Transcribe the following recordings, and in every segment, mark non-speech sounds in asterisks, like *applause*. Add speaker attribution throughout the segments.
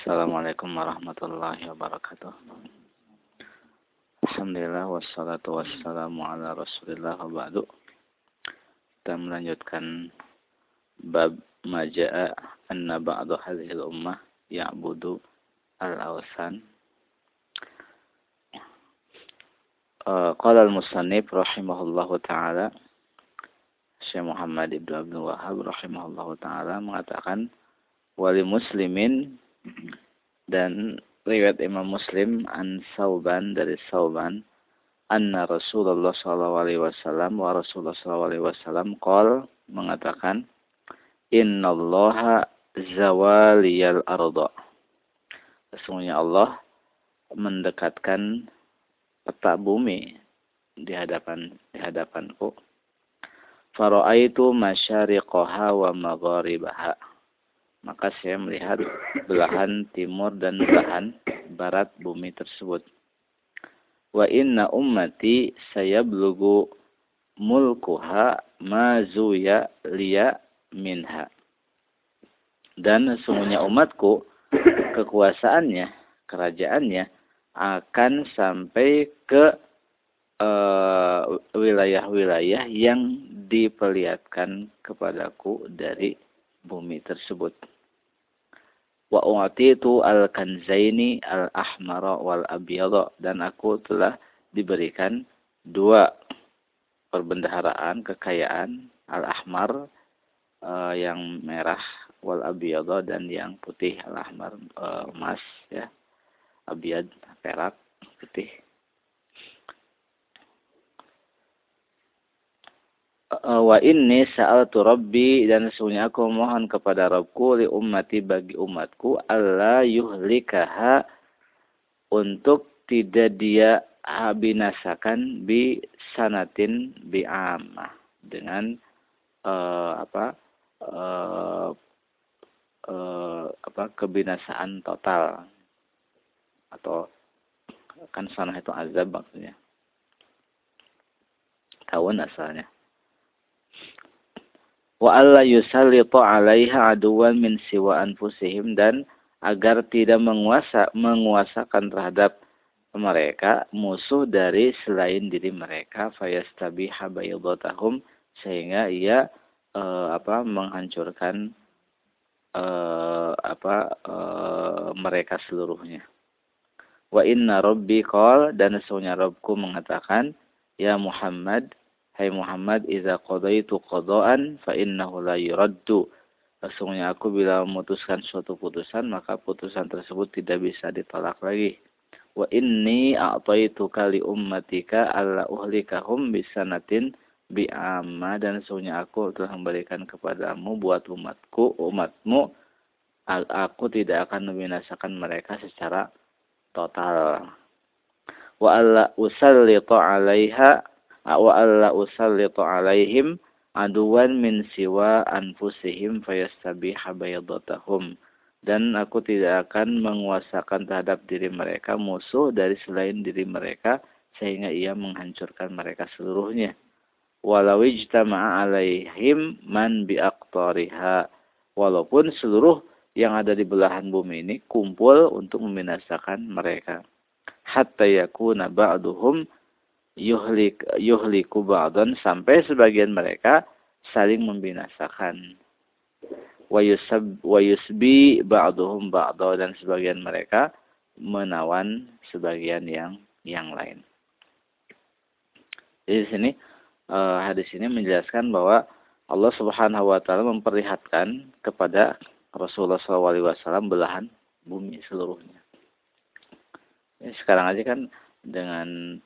Speaker 1: Assalamualaikum warahmatullahi wabarakatuh. Alhamdulillah wassalatu wassalamu ala Rasulillah wa. Kita melanjutkan bab maja'a anna ba'du hadhihi ummah ya'budu al-awsan. Uh, qala al-musannif rahimahullahu taala Syekh Muhammad Ibnu Abdul Wahab rahimahullahu taala mengatakan wali muslimin dan riwayat Imam Muslim an Sauban dari Sauban anna Rasulullah sallallahu alaihi wasallam wa Rasulullah sallallahu alaihi wasallam qol mengatakan innallaha zawaliyal arda. Sesungguhnya Allah mendekatkan peta bumi di hadapan di hadapanku. Faraitu masyariqaha wa magharibaha maka saya melihat belahan timur dan belahan barat bumi tersebut. Wa inna ummati sayablugu mulkuha ma zuya liya minha. Dan sesungguhnya umatku kekuasaannya, kerajaannya akan sampai ke eh, wilayah-wilayah uh, yang diperlihatkan kepadaku dari bumi tersebut. Wa u'titu al-kanzaini al-ahmara wal abyada dan aku telah diberikan dua perbendaharaan kekayaan al-ahmar uh, yang merah wal abyada dan yang putih al-ahmar uh, emas ya. Abyad perak putih wa inni sa'altu rabbi dan sesungguhnya aku mohon kepada Rabbku li ummati bagi umatku Allah yuhlikaha untuk tidak dia binasakan bi sanatin bi amah dengan uh, apa uh, uh, apa kebinasaan total atau kan sanah itu azab maksudnya. Kawan asalnya wa alla yusallitu 'alaiha aduwan min siwa anfusihim dan agar tidak menguasa menguasakan terhadap mereka musuh dari selain diri mereka fayastabiha baydatahum sehingga ia uh, apa menghancurkan uh, apa uh, mereka seluruhnya. Wa inna rabbi qol dan sesungguhnya Rabbku mengatakan ya Muhammad Hai Muhammad, iza qadaitu qadaan fa innahu la yuraddu. Sesungguhnya aku bila memutuskan suatu putusan, maka putusan tersebut tidak bisa ditolak lagi. Wa inni a'taitu kali ummatika alla uhlikahum bisanatin bi'amma dan sesungguhnya aku telah memberikan kepadamu buat umatku, umatmu aku tidak akan membinasakan mereka secara total. Wa alla usallitu 'alaiha wa alla alaihim aduwan min siwa anfusihim fayastabiha baydatahum. Dan aku tidak akan menguasakan terhadap diri mereka musuh dari selain diri mereka sehingga ia menghancurkan mereka seluruhnya. Walau ijtama'a alaihim man biaqtariha. Walaupun seluruh yang ada di belahan bumi ini kumpul untuk membinasakan mereka. Hatta yakuna ba'duhum yuhlik yuhliku ba'dan sampai sebagian mereka saling membinasakan wa yusab wa yusbi ba'duhum ba'da dan sebagian mereka menawan sebagian yang yang lain. Jadi di sini uh, hadis ini menjelaskan bahwa Allah Subhanahu wa taala memperlihatkan kepada Rasulullah SAW belahan bumi seluruhnya. Ya, sekarang aja kan dengan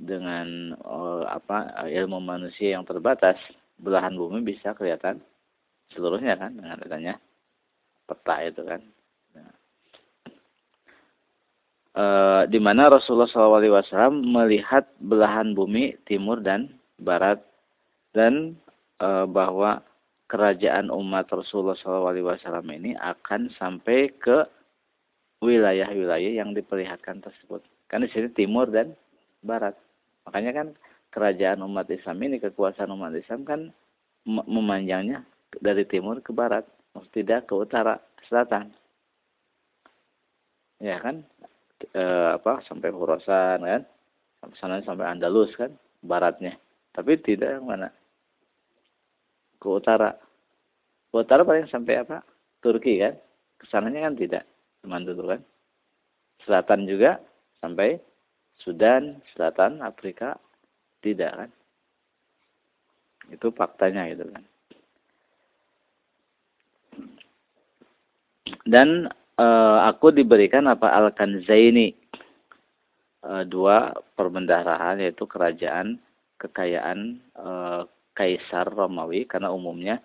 Speaker 1: dengan uh, apa ilmu manusia yang terbatas belahan bumi bisa kelihatan seluruhnya kan dengan adanya peta itu kan nah. e, di mana Rasulullah SAW melihat belahan bumi timur dan barat dan e, bahwa kerajaan umat Rasulullah SAW ini akan sampai ke wilayah-wilayah yang diperlihatkan tersebut. Kan di sini timur dan barat. Makanya kan kerajaan umat Islam ini, kekuasaan umat Islam kan memanjangnya dari timur ke barat, tidak ke utara, selatan. ya kan? E, apa sampai Khurasan kan? Sampai sana sampai Andalus kan? Baratnya. Tapi tidak yang mana? Ke utara. Ke utara paling sampai apa? Turki kan? Ke sananya kan tidak. Cuma dulu kan? Selatan juga sampai Sudan selatan Afrika? Tidak kan? Itu faktanya gitu kan? Dan e, aku diberikan apa? Al-Kanzaini. E, dua perbendaharaan yaitu kerajaan kekayaan e, kaisar Romawi karena umumnya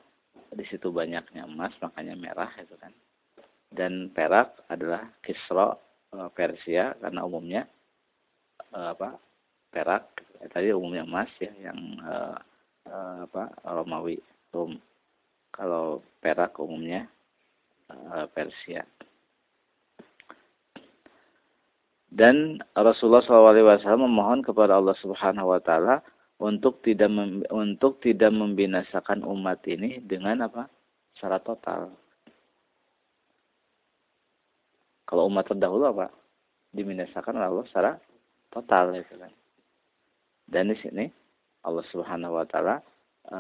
Speaker 1: di situ banyaknya emas makanya merah itu kan? Dan perak adalah Kisra e, Persia karena umumnya apa perak ya, tadi umumnya emas ya yang e, e, apa Romawi Rom kalau perak umumnya e, Persia dan Rasulullah SAW memohon kepada Allah Subhanahu Wa Taala untuk tidak mem, untuk tidak membinasakan umat ini dengan apa? secara total. Kalau umat terdahulu apa? Dibinasakan oleh Allah secara total itu kan. Dan di sini Allah Subhanahu wa taala e,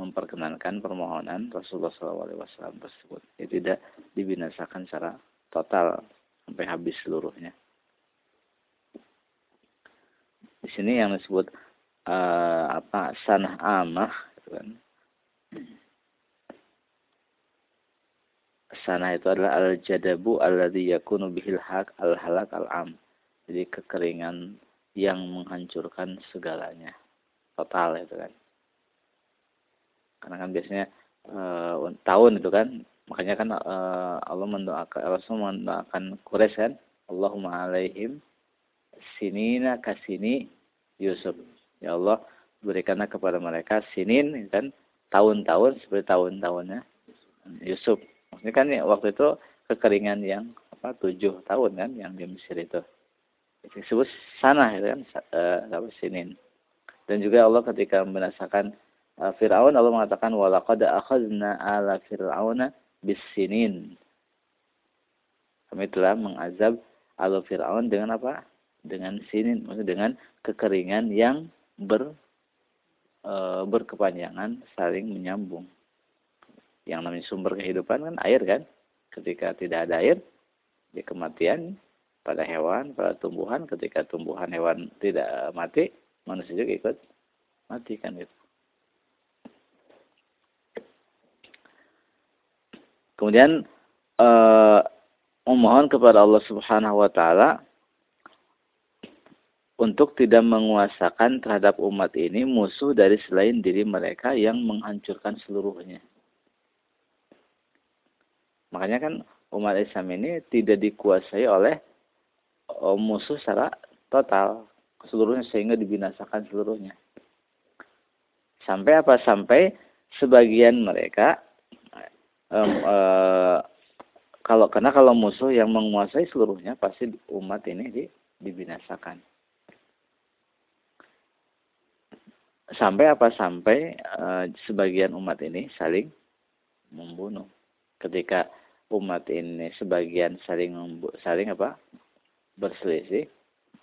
Speaker 1: memperkenankan permohonan Rasulullah SAW tersebut. Ya, tidak dibinasakan secara total sampai habis seluruhnya. Di sini yang disebut uh, apa sanah amah gitu kan. Sanah itu adalah al-jadabu alladhi yakunu bihil haq al-halak al-am. Jadi kekeringan yang menghancurkan segalanya. Total itu kan. Karena kan biasanya uh, tahun itu kan makanya kan uh, Allah mendoakan Rasul mendoakan Quraisy kan Allahumma alaihim sinina kasini Yusuf Ya Allah, berikanlah kepada mereka sinin kan tahun-tahun seperti tahun-tahunnya Yusuf. Maksudnya kan ya, waktu itu kekeringan yang apa tujuh tahun kan yang di Mesir itu. Disebut sana itu kan uh, sinin. Dan juga Allah ketika membinasakan uh, Fir'aun Allah mengatakan walaqad akhadna ala fir'auna bisinin. Kami telah mengazab ala Fir'aun dengan apa? Dengan sinin, maksudnya dengan kekeringan yang ber e, berkepanjangan saling menyambung. Yang namanya sumber kehidupan kan air kan. Ketika tidak ada air, ya kematian pada hewan, pada tumbuhan. Ketika tumbuhan hewan tidak mati, manusia juga ikut mati kan gitu. Kemudian eh, memohon kepada Allah Subhanahu wa taala untuk tidak menguasakan terhadap umat ini musuh dari selain diri mereka yang menghancurkan seluruhnya. Makanya kan umat Islam ini tidak dikuasai oleh musuh secara total seluruhnya sehingga dibinasakan seluruhnya. Sampai apa? Sampai sebagian mereka um, uh, kalau karena kalau musuh yang menguasai seluruhnya pasti umat ini di, dibinasakan. sampai apa sampai uh, sebagian umat ini saling membunuh ketika umat ini sebagian saling saling apa berselisih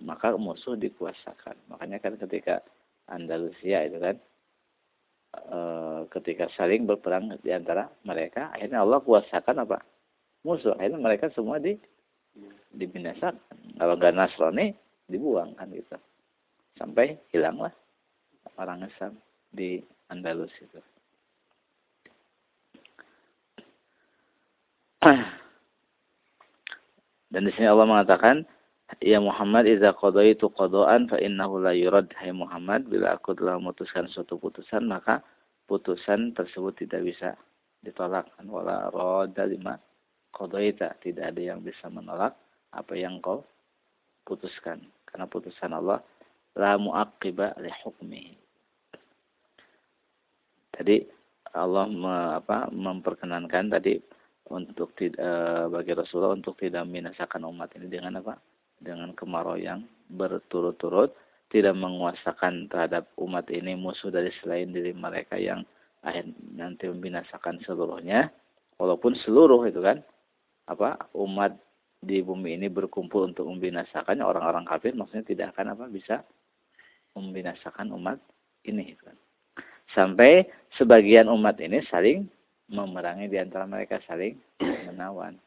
Speaker 1: maka musuh dikuasakan. Makanya kan ketika Andalusia itu kan e, ketika saling berperang di antara mereka akhirnya Allah kuasakan apa? Musuh. Akhirnya mereka semua di dibinasakan. Kalau gak Nasrani dibuang kan gitu. Sampai hilanglah orang Islam di Andalus itu. *clears throat* Dan di sini Allah mengatakan, Ya Muhammad, idza qadaitu qadaan fa innahu la yurad. Hai Muhammad, bila aku telah memutuskan suatu putusan, maka putusan tersebut tidak bisa ditolak. Wala radda lima qadaita. Tidak ada yang bisa menolak apa yang kau putuskan. Karena putusan Allah la mu'aqqiba li hukmihi. Tadi Allah me, apa, memperkenankan tadi untuk e, bagi Rasulullah untuk tidak membinasakan umat ini dengan apa? Dengan kemarau yang berturut-turut, tidak menguasakan terhadap umat ini musuh dari selain diri mereka yang akhir nanti membinasakan seluruhnya, walaupun seluruh itu kan apa umat di bumi ini berkumpul untuk membinasakan orang-orang kafir maksudnya tidak akan apa bisa membinasakan umat ini gitu kan. Sampai sebagian umat ini saling memerangi di antara mereka saling menawan.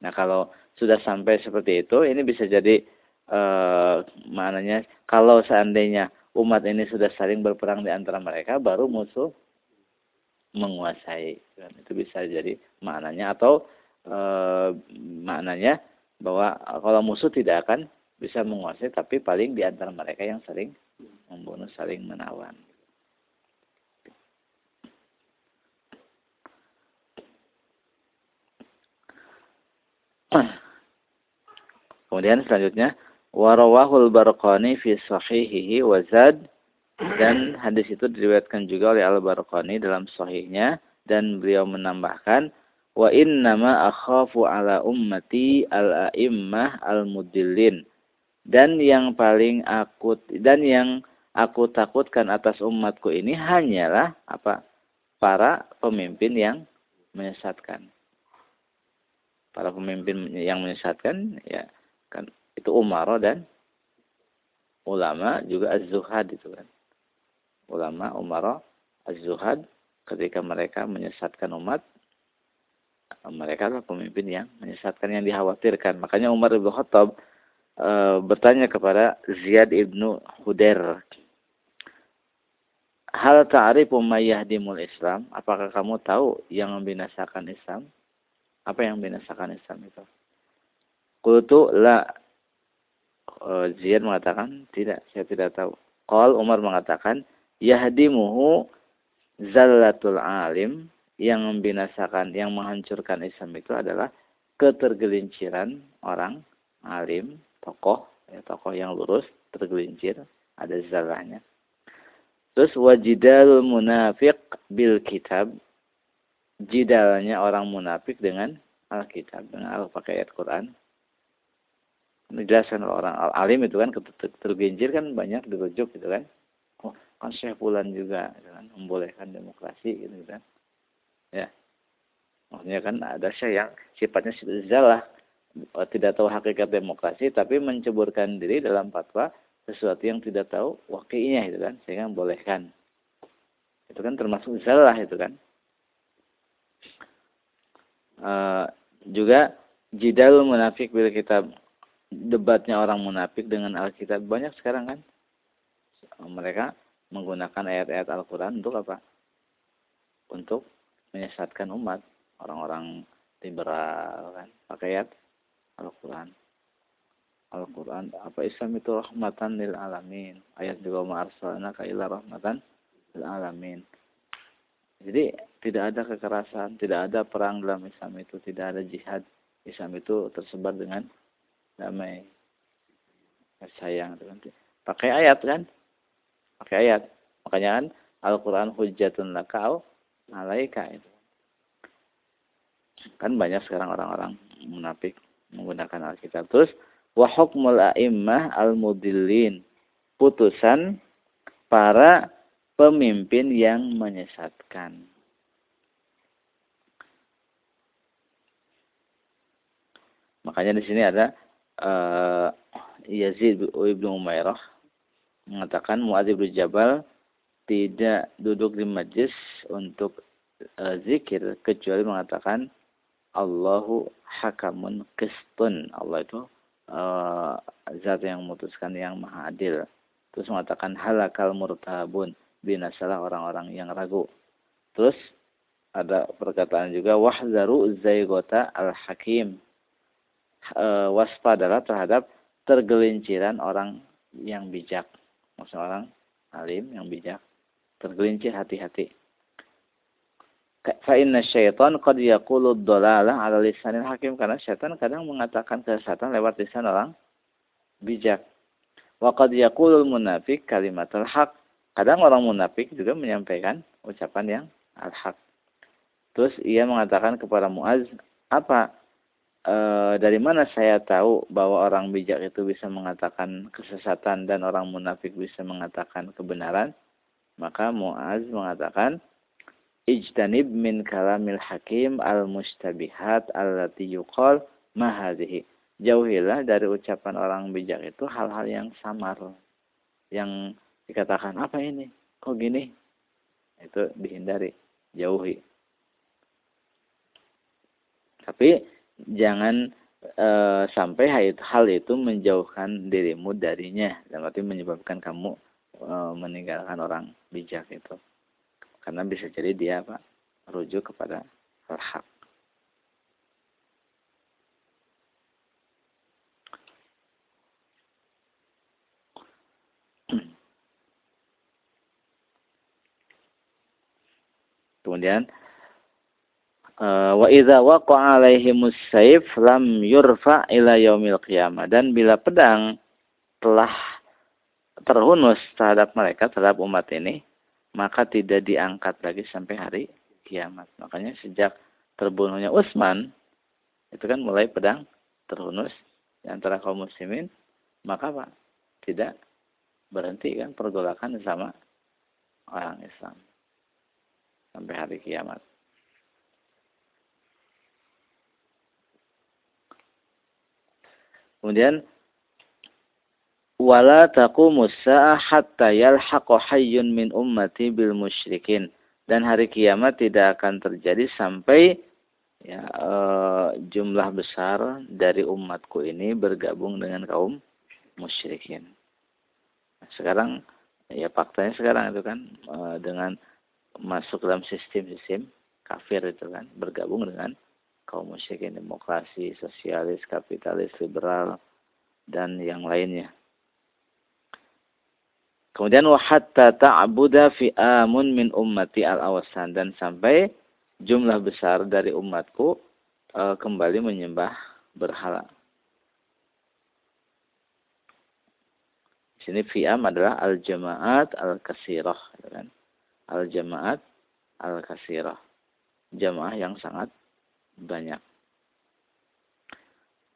Speaker 1: Nah, kalau sudah sampai seperti itu ini bisa jadi eh maknanya kalau seandainya umat ini sudah saling berperang di antara mereka baru musuh menguasai. Kan itu bisa jadi maknanya atau e, maknanya bahwa kalau musuh tidak akan bisa menguasai tapi paling di antara mereka yang saling membunuh saling menawan Kemudian selanjutnya warawahul barqani fi sahihihi wazad dan hadis itu diriwayatkan juga oleh Al-Barqani dalam sahihnya dan beliau menambahkan wa innama akhafu ala ummati al-a'immah al-mudillin. Dan yang paling akut dan yang aku takutkan atas umatku ini hanyalah apa? Para pemimpin yang menyesatkan para pemimpin yang menyesatkan ya kan itu umaro dan ulama juga az-zuhad itu kan ulama umara az-zuhad ketika mereka menyesatkan umat mereka adalah pemimpin yang menyesatkan yang dikhawatirkan makanya Umar bin Khattab e, bertanya kepada Ziyad ibnu Hudair Hal ta'rifu dimul Islam? Apakah kamu tahu yang membinasakan Islam? Apa yang membinasakan Islam itu? Kultu la Ziyad mengatakan, tidak, saya tidak tahu. Qal Umar mengatakan, yahdimuhu zallatul alim yang membinasakan, yang menghancurkan Islam itu adalah ketergelinciran orang alim, tokoh, ya, tokoh yang lurus, tergelincir, ada zalahnya. Terus wajidal munafik bil kitab, jidalnya orang munafik dengan Alkitab, dengan al pakai ayat Quran. Menjelaskan orang alim itu kan tergelincir kan banyak dirujuk gitu kan. Kan Syekh Fulan juga gitu kan membolehkan demokrasi gitu kan. Ya. Maksudnya kan ada Syekh yang sifatnya zalah eh, tidak tahu hakikat demokrasi tapi menceburkan diri dalam fatwa sesuatu yang tidak tahu wakilnya itu kan. Sehingga membolehkan. Itu kan termasuk zalah itu kan e, juga jidal munafik bila kita debatnya orang munafik dengan Alkitab. Banyak sekarang kan? Mereka menggunakan ayat-ayat Al-Quran untuk apa? Untuk menyesatkan umat. Orang-orang liberal kan? Pakai ayat Al-Quran. Al-Quran apa Islam itu? Rahmatan lil alamin. Ayat juga ma'arsalna kaila rahmatan lil alamin. Jadi tidak ada kekerasan tidak ada perang dalam Islam itu tidak ada jihad Islam itu tersebar dengan damai sayang pakai ayat kan pakai ayat. Makanya kan Al-Quran hujjatun lakau alaika itu. Kan banyak sekarang orang-orang munafik menggunakan Alkitab. Terus wa hukmul a'immah al-mudillin. Putusan para pemimpin yang menyesatkan. Makanya di sini ada uh, Yazid bin Umairah mengatakan Muadz bin Jabal tidak duduk di majlis untuk uh, zikir kecuali mengatakan Allahu hakamun kistun. Allah itu uh, zat yang memutuskan yang maha adil. Terus mengatakan halakal murtabun. Binasalah orang-orang yang ragu. Terus ada perkataan juga wahzaru zaygota al-hakim. Uh, waspadalah terhadap tergelinciran orang yang bijak. Seorang alim yang bijak. Tergelincir hati-hati. Fa inna syaitan qad yaqulu dhalalah ala lisanil hakim. Karena syaitan kadang mengatakan kesesatan lewat lisan orang bijak. Wa qad yaqulul munafik kalimatul haq. Kadang orang munafik juga menyampaikan ucapan yang al-haq. Terus ia mengatakan kepada Muaz apa e, dari mana saya tahu bahwa orang bijak itu bisa mengatakan kesesatan dan orang munafik bisa mengatakan kebenaran? Maka Muaz mengatakan, ijtanib min kalamil hakim al-mustabihat allati yuqal mahadhihi. Jauhilah dari ucapan orang bijak itu hal-hal yang samar. Yang dikatakan, apa ini? Kok gini? Itu dihindari, jauhi. Tapi jangan e, sampai hal itu menjauhkan dirimu darinya. Dan berarti menyebabkan kamu e, meninggalkan orang bijak itu. Karena bisa jadi dia apa? Rujuk kepada al-haq. *clears throat* Kemudian wa idza waqa'a alaihimus sayf lam yurfa ila yaumil qiyamah dan bila pedang telah terhunus terhadap mereka terhadap umat ini maka tidak diangkat lagi sampai hari kiamat. Makanya sejak terbunuhnya Utsman itu kan mulai pedang terhunus di antara kaum muslimin, maka Pak tidak berhenti kan pergolakan sama orang Islam sampai hari kiamat. Kemudian wala taqumus sa'ah hatta yalhaqu hayyun min ummati bil musyrikin dan hari kiamat tidak akan terjadi sampai ya e, jumlah besar dari umatku ini bergabung dengan kaum musyrikin. Sekarang ya faktanya sekarang itu kan e, dengan masuk dalam sistem-sistem kafir itu kan bergabung dengan kaum musyrikin demokrasi, sosialis, kapitalis, liberal dan yang lainnya. Kemudian wa hatta ta'buda fi amun min ummati al-awasan dan sampai jumlah besar dari umatku e, kembali menyembah berhala. Di sini fi'am adalah al-jama'at al-kasirah. Gitu kan? Al-jama'at al-kasirah. Jamaah yang sangat banyak.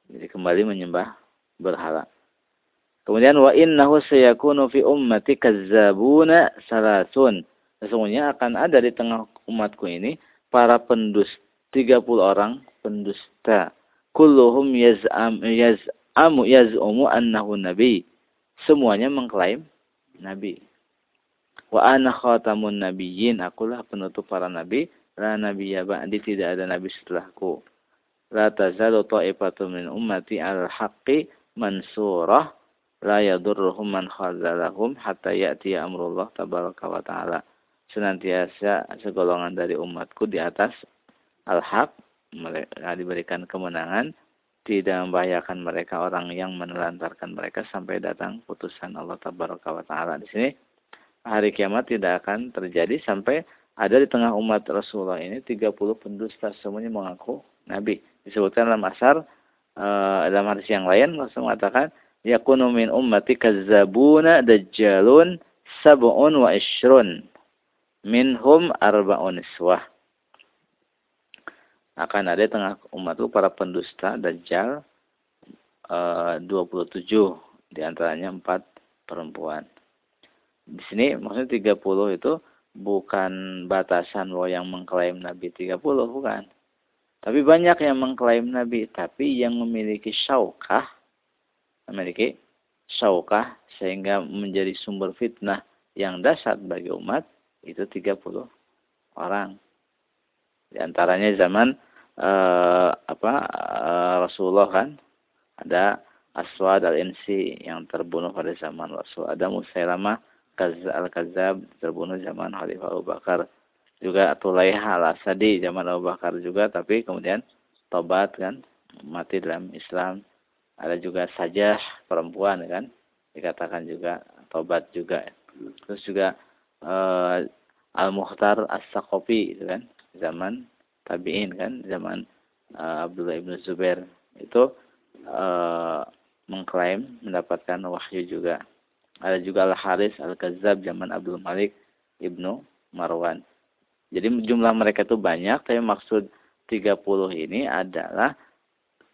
Speaker 1: Jadi kembali menyembah berhala. Kemudian wa innahu sayakunu fi ummati kazzabuna salasun. Sesungguhnya akan ada di tengah umatku ini para pendusta 30 orang pendusta. Kulluhum yaz'am yaz'amu yaz'umu annahu nabi. Semuanya mengklaim nabi. Wa ana khatamun nabiyyin, akulah penutup para nabi. La nabiyya ba'di tidak ada nabi setelahku. La tazalu ta'ifatu min ummati al-haqqi mansurah la yadurruhum man khazalahum hatta ya'ti amrullah tabaraka wa ta'ala. Senantiasa segolongan dari umatku di atas al-haq diberikan kemenangan tidak membahayakan mereka orang yang menelantarkan mereka sampai datang putusan Allah tabaraka wa taala. Di sini hari kiamat tidak akan terjadi sampai ada di tengah umat Rasulullah ini 30 pendusta semuanya mengaku nabi. Disebutkan dalam asar uh, dalam hadis yang lain Rasul mengatakan yakunu min ummati kazzabuna dajjalun sab'un wa ishrun minhum arba'un iswah akan ada di tengah umatku para pendusta dajjal eh, uh, 27 di antaranya empat perempuan di sini maksudnya 30 itu bukan batasan bahwa yang mengklaim Nabi 30 bukan tapi banyak yang mengklaim Nabi tapi yang memiliki syaukah memiliki syaukah sehingga menjadi sumber fitnah yang dasar bagi umat itu 30 orang. Di antaranya zaman eh, apa eh, Rasulullah kan ada Aswad al-Insi yang terbunuh pada zaman Rasul. Ada Musailamah al-Kazab terbunuh zaman Khalifah Abu Bakar. Juga Tulaiha al-Asadi zaman Abu Bakar juga tapi kemudian tobat kan mati dalam Islam. Ada juga saja perempuan kan dikatakan juga tobat juga. Terus juga uh, eh, al muhtar as sakopi itu kan zaman tabiin kan zaman uh, Abdullah ibnu Zubair. Itu uh, mengklaim mendapatkan wahyu juga ada juga al Haris al Kazab zaman Abdul Malik ibnu Marwan jadi jumlah mereka itu banyak tapi maksud 30 ini adalah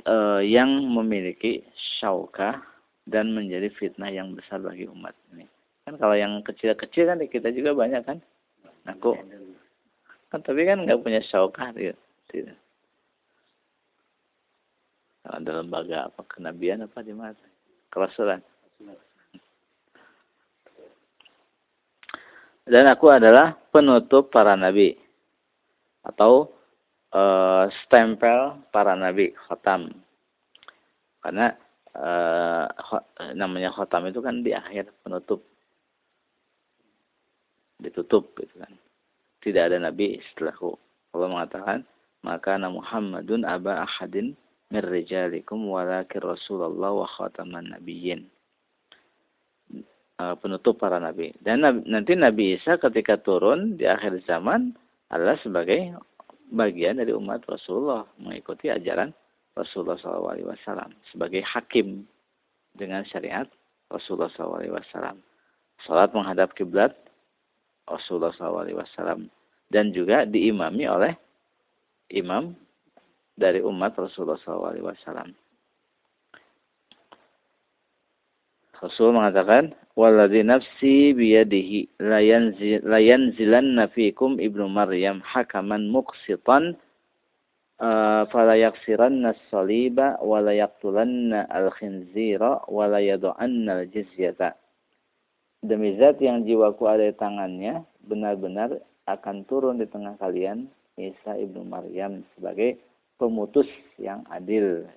Speaker 1: uh, yang memiliki syaukah dan menjadi fitnah yang besar bagi umat ini. Kan kalau yang kecil-kecil kan kita juga banyak kan. Aku Kan tapi kan nggak punya syaukah dia. Tidak. Ada lembaga apa kenabian apa di mana? Kerasulan. Dan aku adalah penutup para nabi atau uh, stempel para nabi khatam. Karena uh, namanya khatam itu kan di akhir penutup ditutup gitu kan. Tidak ada nabi setelahku. Allah mengatakan, maka Muhammadun aba ahadin min rijalikum walakin Rasulullah wa khataman nabiyyin. Uh, penutup para nabi. Dan nanti Nabi Isa ketika turun di akhir zaman adalah sebagai bagian dari umat Rasulullah mengikuti ajaran Rasulullah SAW sebagai hakim dengan syariat Rasulullah SAW. Salat menghadap kiblat Rasulullah SAW dan juga diimami oleh imam dari umat Rasulullah SAW. Rasul mengatakan, "Walladzi nafsi biyadihi la yanzilanna fikum ibnu Maryam hakaman muqsitan uh, fala yaksiranna as-saliba wa la yaqtulanna al-khinzira wa la yad'anna al-jizyata." Demi zat yang jiwaku ada di tangannya, benar-benar akan turun di tengah kalian Isa ibnu Maryam sebagai pemutus yang adil.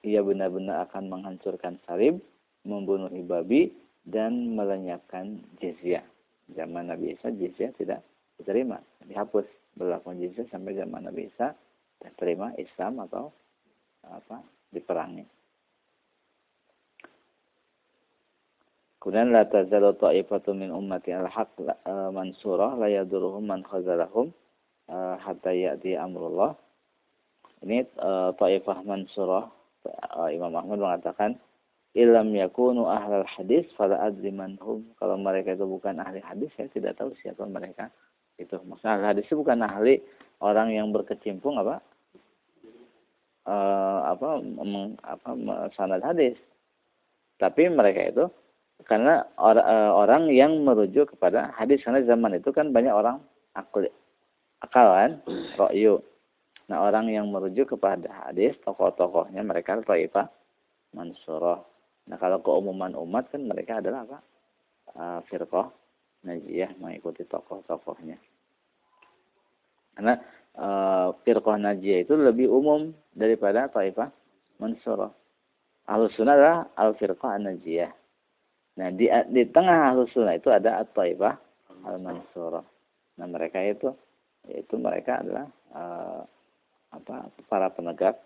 Speaker 1: Ia benar-benar akan menghancurkan salib, membunuh babi, dan melenyapkan jizyah. Zaman Nabi Isa jizyah tidak diterima, dihapus berlaku jizyah sampai zaman Nabi Isa diterima Islam atau apa diperangi. Kemudian la tazalu ta'ifatu min ummati al-haq uh, mansurah la yaduruhum man khazalahum uh, hatta ya'ti amrullah. Ini uh, ta'ifah mansurah Imam Ahmad mengatakan ilam yakunu ahlal hadis fala adri manhum. Kalau mereka itu bukan ahli hadis saya tidak tahu siapa mereka. Itu maksudnya ahli hadis itu bukan ahli orang yang berkecimpung apa? Uh, apa, meng, apa sanad hadis. Tapi mereka itu karena or, uh, orang yang merujuk kepada hadis karena zaman itu kan banyak orang akal akal kan ro'yu nah orang yang merujuk kepada hadis tokoh-tokohnya mereka taifah mansurah nah kalau keumuman umat kan mereka adalah apa? Uh, firqah najiyah mengikuti tokoh-tokohnya. Karena uh, najiyah itu lebih umum daripada taifah mansurah. Al sunnah adalah al firqah najiyah. Nah, di, di tengah ahlus sunnah itu ada at-taibah al-mansurah. Nah, mereka itu itu mereka adalah uh, apa para penegak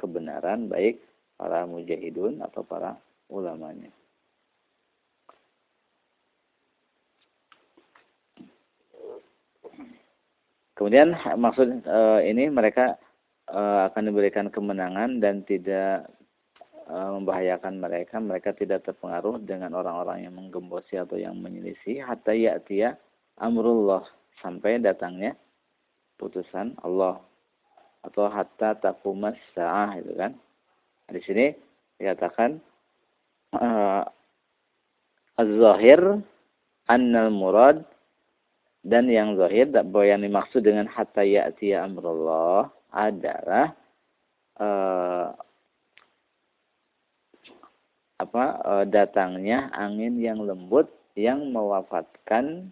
Speaker 1: kebenaran baik para mujahidun atau para ulamanya. Kemudian maksud uh, ini mereka uh, akan diberikan kemenangan dan tidak Eh, membahayakan mereka, mereka tidak terpengaruh dengan orang-orang yang menggembosi atau yang menyelisih hatta ya'tiya amrullah sampai datangnya putusan Allah atau hatta taqumas sa'ah itu kan. Di sini dikatakan uh, az-zahir annal murad dan yang zahir bahwa yang dimaksud dengan hatta ya'tiya amrullah adalah uh, apa e, datangnya angin yang lembut yang mewafatkan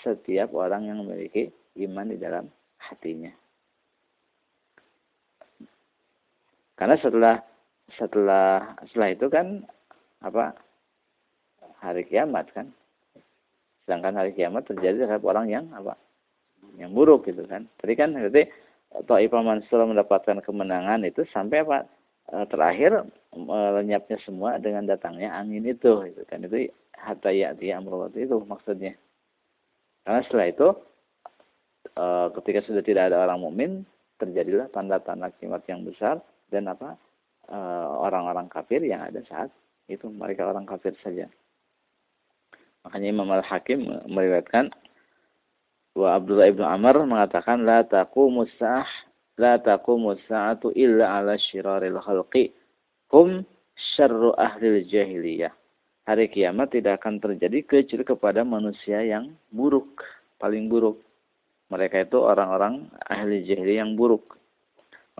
Speaker 1: setiap orang yang memiliki iman di dalam hatinya. Karena setelah setelah setelah itu kan apa hari kiamat kan. Sedangkan hari kiamat terjadi terhadap orang yang apa? Yang buruk gitu kan. Tadi kan berarti Ta'ifah Mansur mendapatkan kemenangan itu sampai apa? Eh, terakhir melenyapnya semua dengan datangnya angin itu gitu kan itu hatta ya'ti amrullah itu maksudnya karena setelah itu ketika sudah tidak ada orang mukmin terjadilah tanda-tanda kiamat yang besar dan apa eh, orang-orang kafir yang ada saat itu mereka orang kafir saja makanya Imam Al-Hakim meriwayatkan wa Abdullah ibnu Amr mengatakan la taqumus sa'ah la taqumu sa'atu illa ala syiraril khalqi hum syarru ahli jahiliyah. Hari kiamat tidak akan terjadi kecuali kepada manusia yang buruk, paling buruk. Mereka itu orang-orang ahli jahili yang buruk.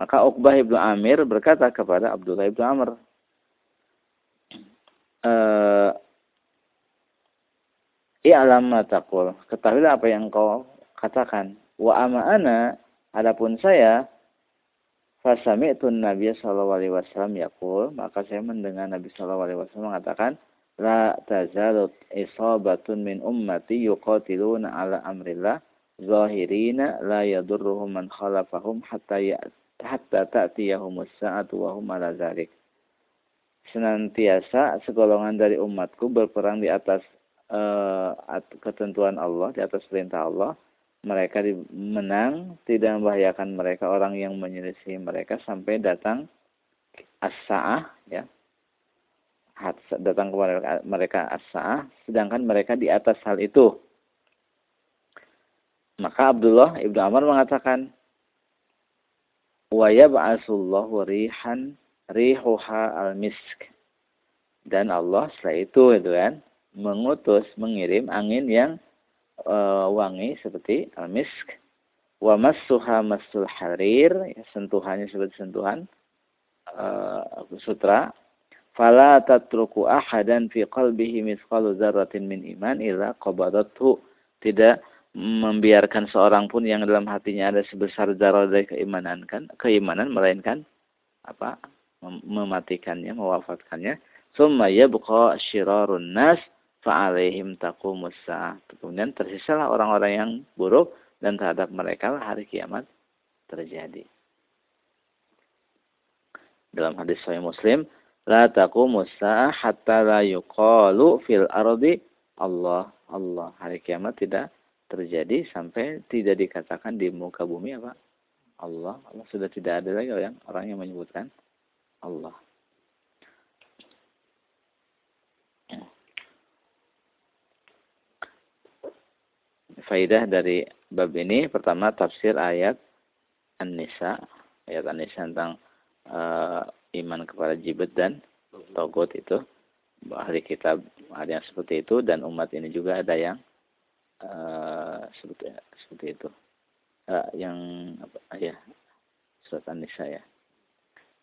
Speaker 1: Maka Uqbah ibnu Amir berkata kepada Abdullah ibnu Amr, eh, I'lam ma taqul. Ketahuilah apa yang kau katakan. Wa ama ana adapun saya fasami'tu Nabi sallallahu alaihi wasallam yaqul, maka saya mendengar Nabi sallallahu alaihi wasallam mengatakan la tazalu isabatun min ummati yuqatiluna ala amrillah zahirina la yadurruhum man khalafahum hatta ya hatta ta'tiyahumus sa'atu wa hum. Senantiasa segolongan dari umatku berperang di atas uh, ketentuan Allah, di atas perintah Allah, mereka menang, tidak membahayakan mereka orang yang menyelisih mereka sampai datang as-sa'ah ya. Datang kepada mereka as-sa'ah sedangkan mereka di atas hal itu. Maka Abdullah Ibnu Amr mengatakan wa yab'asullahu rihan rihuha al-misk. Dan Allah setelah itu itu kan mengutus mengirim angin yang uh, wangi seperti al-misk. Wa massuha massul harir ya, sentuhannya seperti sentuhan uh, sutra. Fala tatruku ahadan fi qalbihi mithqalu dzarratin min iman illa qabadathu. Tidak membiarkan seorang pun yang dalam hatinya ada sebesar zarah dari keimanan kan keimanan melainkan apa mematikannya mewafatkannya summa yabqa syirarun nas fa'alaihim taqumus. Kemudian tersisalah orang-orang yang buruk dan terhadap mereka hari kiamat terjadi. Dalam hadis Sahih Muslim, la taqumus hatta la yuqalu fil ardi Allah Allah. Hari kiamat tidak terjadi sampai tidak dikatakan di muka bumi apa? Allah. Allah sudah tidak ada lagi orang orang yang menyebutkan Allah. faidah dari bab ini pertama tafsir ayat An-Nisa ayat An-Nisa tentang uh, iman kepada jibet dan togot itu ahli kitab ada yang seperti itu dan umat ini juga ada yang uh, seperti seperti itu uh, yang apa ya surat An-Nisa ya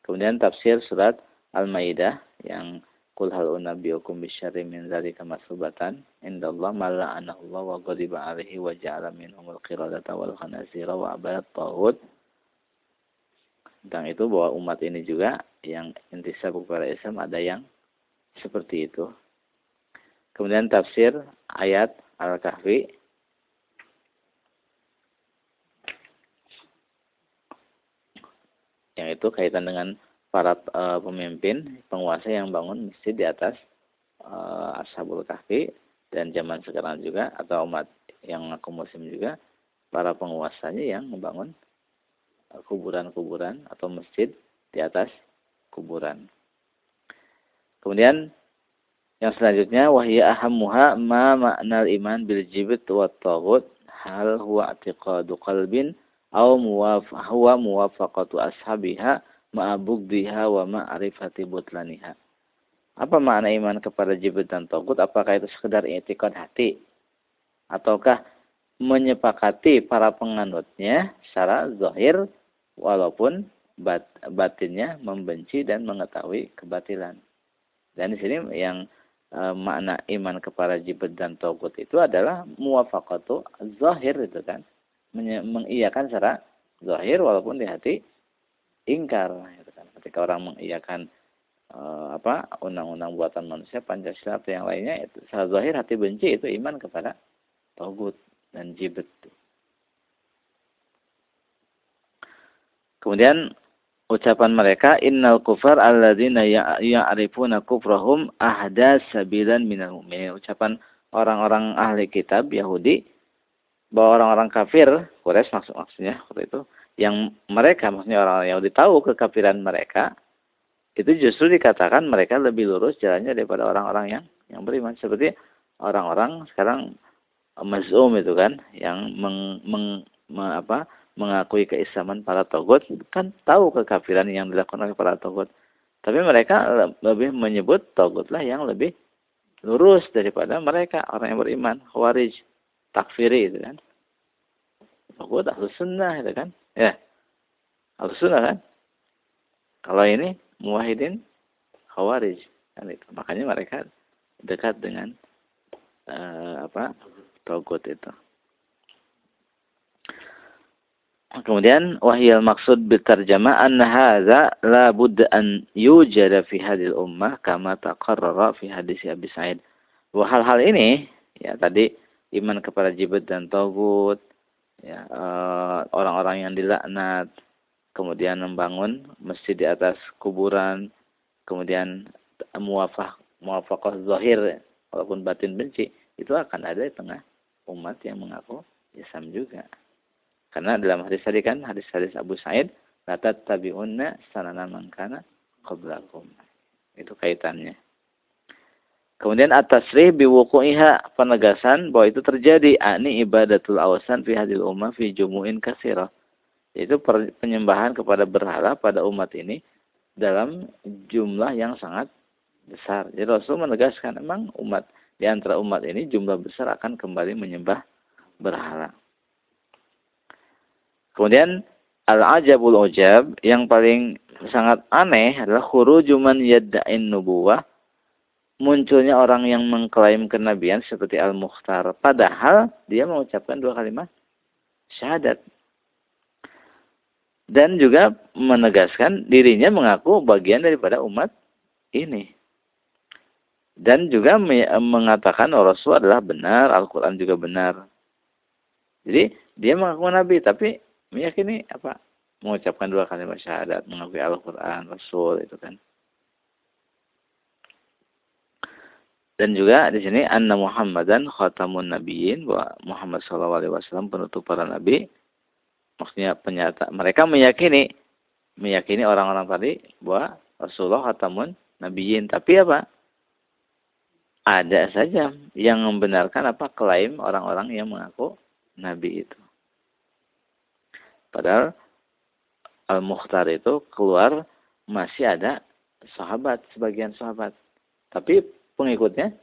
Speaker 1: kemudian tafsir surat Al-Maidah yang Qul hal unabiyukum bisyarri min dzalika masubatan indallah mala Allah wa ghadiba alaihi wa ja'ala minhumul qiradata wal khanazira wa abadat tawud. Tentang itu bahwa umat ini juga yang intisab kepada Islam ada yang seperti itu. Kemudian tafsir ayat Al-Kahfi itu kaitan dengan para uh, pemimpin penguasa yang bangun masjid di atas uh, Ashabul Kahfi dan zaman sekarang juga atau umat yang ngaku muslim juga para penguasanya yang membangun eh, kuburan-kuburan atau masjid di atas kuburan. Kemudian yang selanjutnya wahya ahammuha ma ma'nal iman bil jibt wa taghut hal huwa i'tiqadu qalbin aw muwaf huwa muwafaqatu ashabiha ma'abugdiha wa ma'rifati butlaniha. Apa makna iman kepada Jibril dan Togut? Apakah itu sekedar etikot hati? Ataukah menyepakati para penganutnya secara zahir walaupun bat, batinnya membenci dan mengetahui kebatilan. Dan di sini yang e, makna iman kepada Jibril dan Togut itu adalah muwafaqatu zahir itu kan. Mengiyakan secara zahir walaupun di hati ingkar gitu kan. ketika orang mengiyakan uh, apa undang-undang buatan manusia Pancasila atau yang lainnya itu secara zahir hati benci itu iman kepada togut dan jibet kemudian ucapan mereka innal kufar alladzina ya-, ya'rifuna kufrahum ahda sabilan minal mu'minin ucapan orang-orang ahli kitab Yahudi bahwa orang-orang kafir Quraisy maksud maksudnya waktu itu yang mereka maksudnya orang yang tahu kekafiran mereka itu justru dikatakan mereka lebih lurus jalannya daripada orang-orang yang yang beriman. Seperti orang-orang sekarang mazum itu kan yang meng, meng, me, apa, mengakui keislaman para togut kan tahu kekafiran yang dilakukan oleh para togut. Tapi mereka lebih menyebut togutlah yang lebih lurus daripada mereka orang yang beriman. Khawarij takfiri itu kan Taugut ahlu sunnah itu kan. Ya. Ahlu sunnah kan. Kalau ini muwahidin khawarij. Kan itu. Makanya mereka dekat dengan uh, apa togut itu. Kemudian wahyal maksud bitarjama anna hadza la budda an yujada fi hadhihi ummah kama taqarrara fi hadis Abi Sa'id. Bahwa hal-hal ini ya tadi iman kepada jibut dan togut ya eh, orang-orang yang dilaknat kemudian membangun masjid di atas kuburan kemudian muafah muafaqah zahir walaupun batin benci itu akan ada di tengah umat yang mengaku Islam juga. Karena dalam hadis tadi kan hadis-hadis Abu Said, la tattabi'unna sanana man kana qablakum. Itu kaitannya. Kemudian at-tasrih biwuqu'iha penegasan bahwa itu terjadi ani ibadatul awasan fi hadil ummah fi jumu'in kasira. Yaitu penyembahan kepada berhala pada umat ini dalam jumlah yang sangat besar. Jadi Rasul menegaskan memang umat di antara umat ini jumlah besar akan kembali menyembah berhala. Kemudian al-ajabul ujab yang paling sangat aneh adalah khuruju man yadda'in nubuwah munculnya orang yang mengklaim kenabian seperti Al-Mukhtar. Padahal dia mengucapkan dua kalimat syahadat. Dan juga menegaskan dirinya mengaku bagian daripada umat ini. Dan juga mengatakan oh, Rasul adalah benar Al-Quran juga benar. Jadi dia mengaku nabi tapi meyakini apa? Mengucapkan dua kalimat syahadat mengakui Al-Quran Rasul itu kan dan juga di sini anna Muhammadan khatamun nabiyyin bahwa Muhammad sallallahu alaihi wasallam penutup para nabi. Maksudnya penyata mereka meyakini meyakini orang-orang tadi bahwa Rasulullah khatamun nabiyyin. Tapi apa? Ada saja yang membenarkan apa klaim orang-orang yang mengaku nabi itu. Padahal Al-Mukhtar itu keluar masih ada sahabat, sebagian sahabat. Tapi pengikutnya?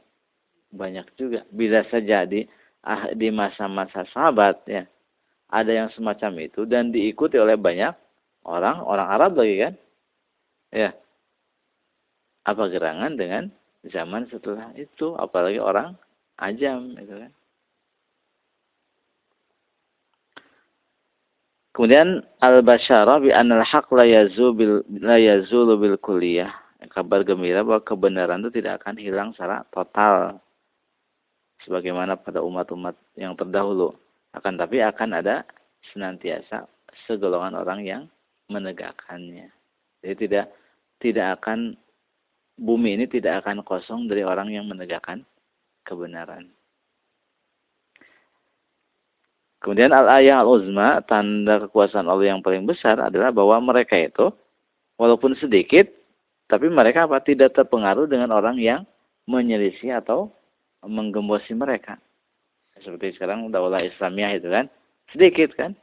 Speaker 1: Banyak juga. Bisa saja di ah, di masa-masa sahabat ya. Ada yang semacam itu dan diikuti oleh banyak orang orang Arab lagi kan? Ya. Apa gerangan dengan zaman setelah itu? Apalagi orang ajam itu kan? Kemudian al-basyara bi anal haq la yazul la yazulu bil kulliyah. Kabar gembira bahwa kebenaran itu tidak akan hilang secara total. Sebagaimana pada umat-umat yang terdahulu. Akan tapi akan ada senantiasa segolongan orang yang menegakkannya. Jadi tidak tidak akan bumi ini tidak akan kosong dari orang yang menegakkan kebenaran. Kemudian al-ayah al-uzma, tanda kekuasaan Allah yang paling besar adalah bahwa mereka itu, walaupun sedikit, tapi mereka apa tidak terpengaruh dengan orang yang menyelisih atau menggembosi mereka. Seperti sekarang daulah Islamiyah itu kan, sedikit kan.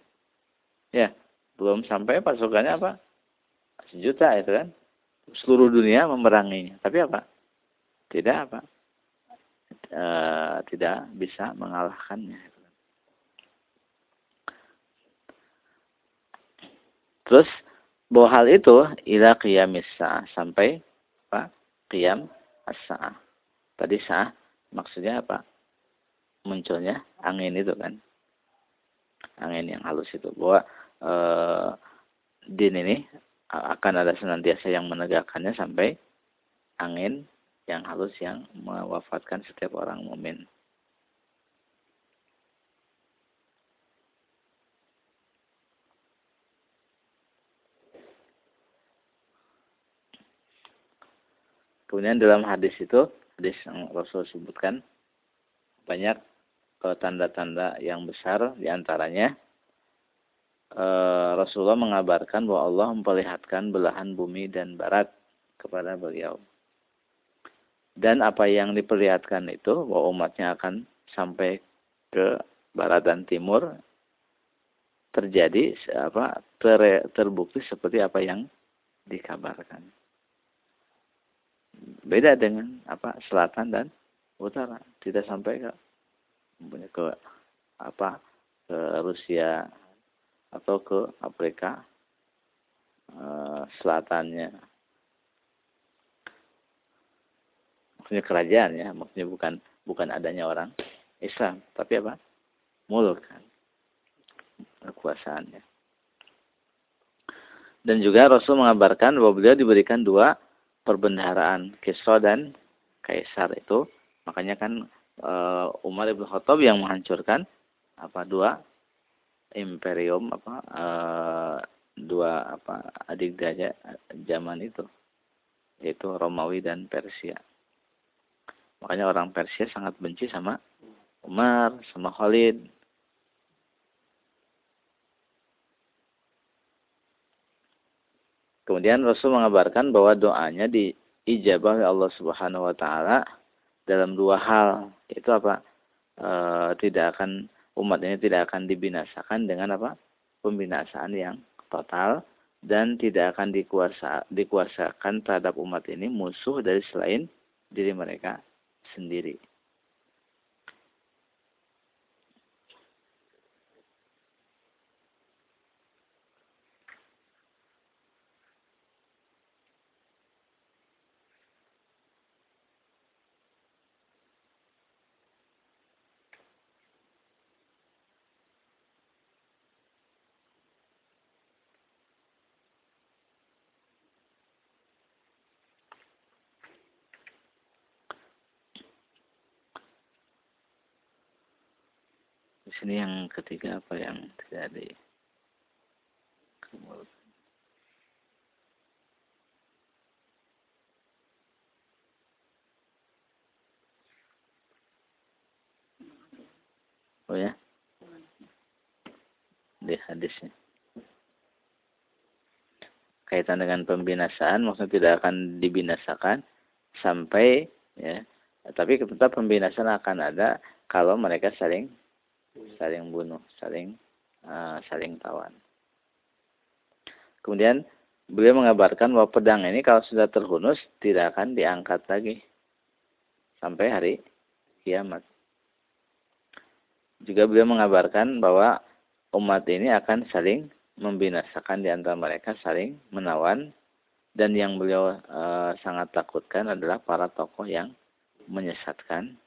Speaker 1: Ya, belum sampai pasukannya apa? Sejuta itu kan. Seluruh dunia memeranginya. Tapi apa? Tidak apa? E, tidak bisa mengalahkannya. Terus bahwa hal itu ila qiyamis sampai apa? Qiyam as-sa'ah. Tadi sa'ah maksudnya apa? Munculnya angin itu kan. Angin yang halus itu bahwa e, din ini akan ada senantiasa yang menegakkannya sampai angin yang halus yang mewafatkan setiap orang mukmin. Kemudian dalam hadis itu, hadis yang Rasul sebutkan, banyak eh, tanda-tanda yang besar di antaranya eh, Rasulullah mengabarkan bahwa Allah memperlihatkan belahan bumi dan barat kepada beliau. Dan apa yang diperlihatkan itu bahwa umatnya akan sampai ke barat dan timur terjadi apa ter, terbukti seperti apa yang dikabarkan beda dengan apa selatan dan utara. Tidak sampai ke ke apa ke Rusia atau ke Afrika uh, selatannya. Maksudnya kerajaan ya maksudnya bukan bukan adanya orang Islam tapi apa? Muluk kan kekuasaannya. Dan juga Rasul mengabarkan bahwa beliau diberikan dua perbendaharaan Kisra dan Kaisar itu. Makanya kan uh, Umar ibn Khattab yang menghancurkan apa dua imperium apa uh, dua apa adik gajah zaman itu yaitu Romawi dan Persia. Makanya orang Persia sangat benci sama Umar sama Khalid Kemudian Rasul mengabarkan bahwa doanya diijabah oleh Allah Subhanahu wa taala dalam dua hal. Itu apa? E, tidak akan umat ini tidak akan dibinasakan dengan apa? pembinasaan yang total dan tidak akan dikuasa dikuasakan terhadap umat ini musuh dari selain diri mereka sendiri. Ketiga apa yang terjadi? Oh ya? Di hadisnya. Kaitan dengan pembinasaan, maksudnya tidak akan dibinasakan sampai ya, tapi tetap pembinasaan akan ada kalau mereka saling saling bunuh, saling uh, saling tawan. Kemudian beliau mengabarkan bahwa pedang ini kalau sudah terhunus tidak akan diangkat lagi sampai hari kiamat. Juga beliau mengabarkan bahwa umat ini akan saling membinasakan di antara mereka, saling menawan dan yang beliau e, sangat takutkan adalah para tokoh yang menyesatkan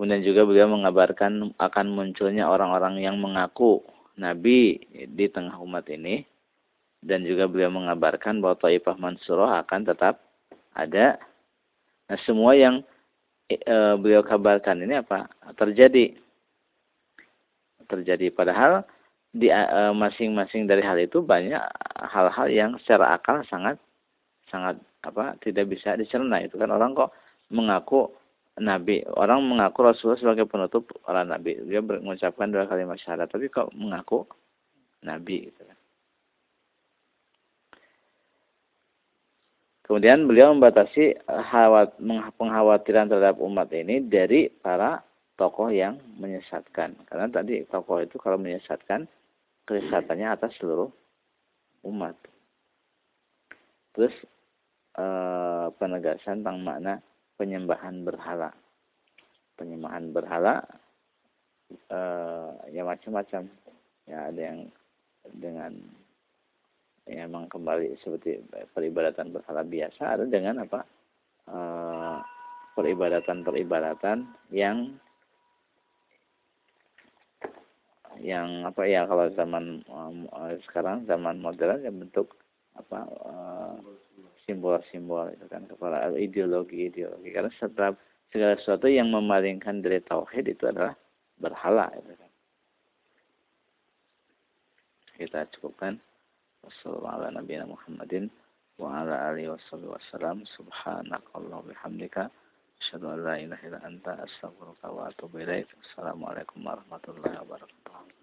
Speaker 1: Kemudian juga beliau mengabarkan akan munculnya orang-orang yang mengaku nabi di tengah umat ini dan juga beliau mengabarkan bahwa Taifah Mansurah akan tetap ada. Nah, semua yang e, beliau kabarkan ini apa? terjadi. Terjadi padahal di e, masing-masing dari hal itu banyak hal-hal yang secara akal sangat sangat apa tidak bisa dicerna itu kan orang kok mengaku nabi. Orang mengaku Rasulullah sebagai penutup para nabi. Dia mengucapkan dua kalimat syahadat, tapi kok mengaku nabi gitu kan. Kemudian beliau membatasi pengkhawatiran terhadap umat ini dari para tokoh yang menyesatkan. Karena tadi tokoh itu kalau menyesatkan, kesesatannya atas seluruh umat. Terus eh, penegasan tentang makna penyembahan berhala. Penyembahan berhala uh, ya macam-macam. Ya ada yang dengan ya memang kembali seperti peribadatan berhala biasa, ada dengan apa? Uh, peribadatan-peribadatan yang yang apa ya kalau zaman uh, sekarang zaman modern yang bentuk apa uh, simbol-simbol itu kan kepala ideologi-ideologi karena setiap segala sesuatu yang memalingkan dari tauhid itu adalah berhala itu kan. Kita cukupkan. Wassalamualaikum Muhammadin wa ala alihi wasallam subhanakallah bihamdika asyhadu an la ilaha illa anta astaghfiruka wa atubu ilaik. Assalamualaikum warahmatullahi wabarakatuh.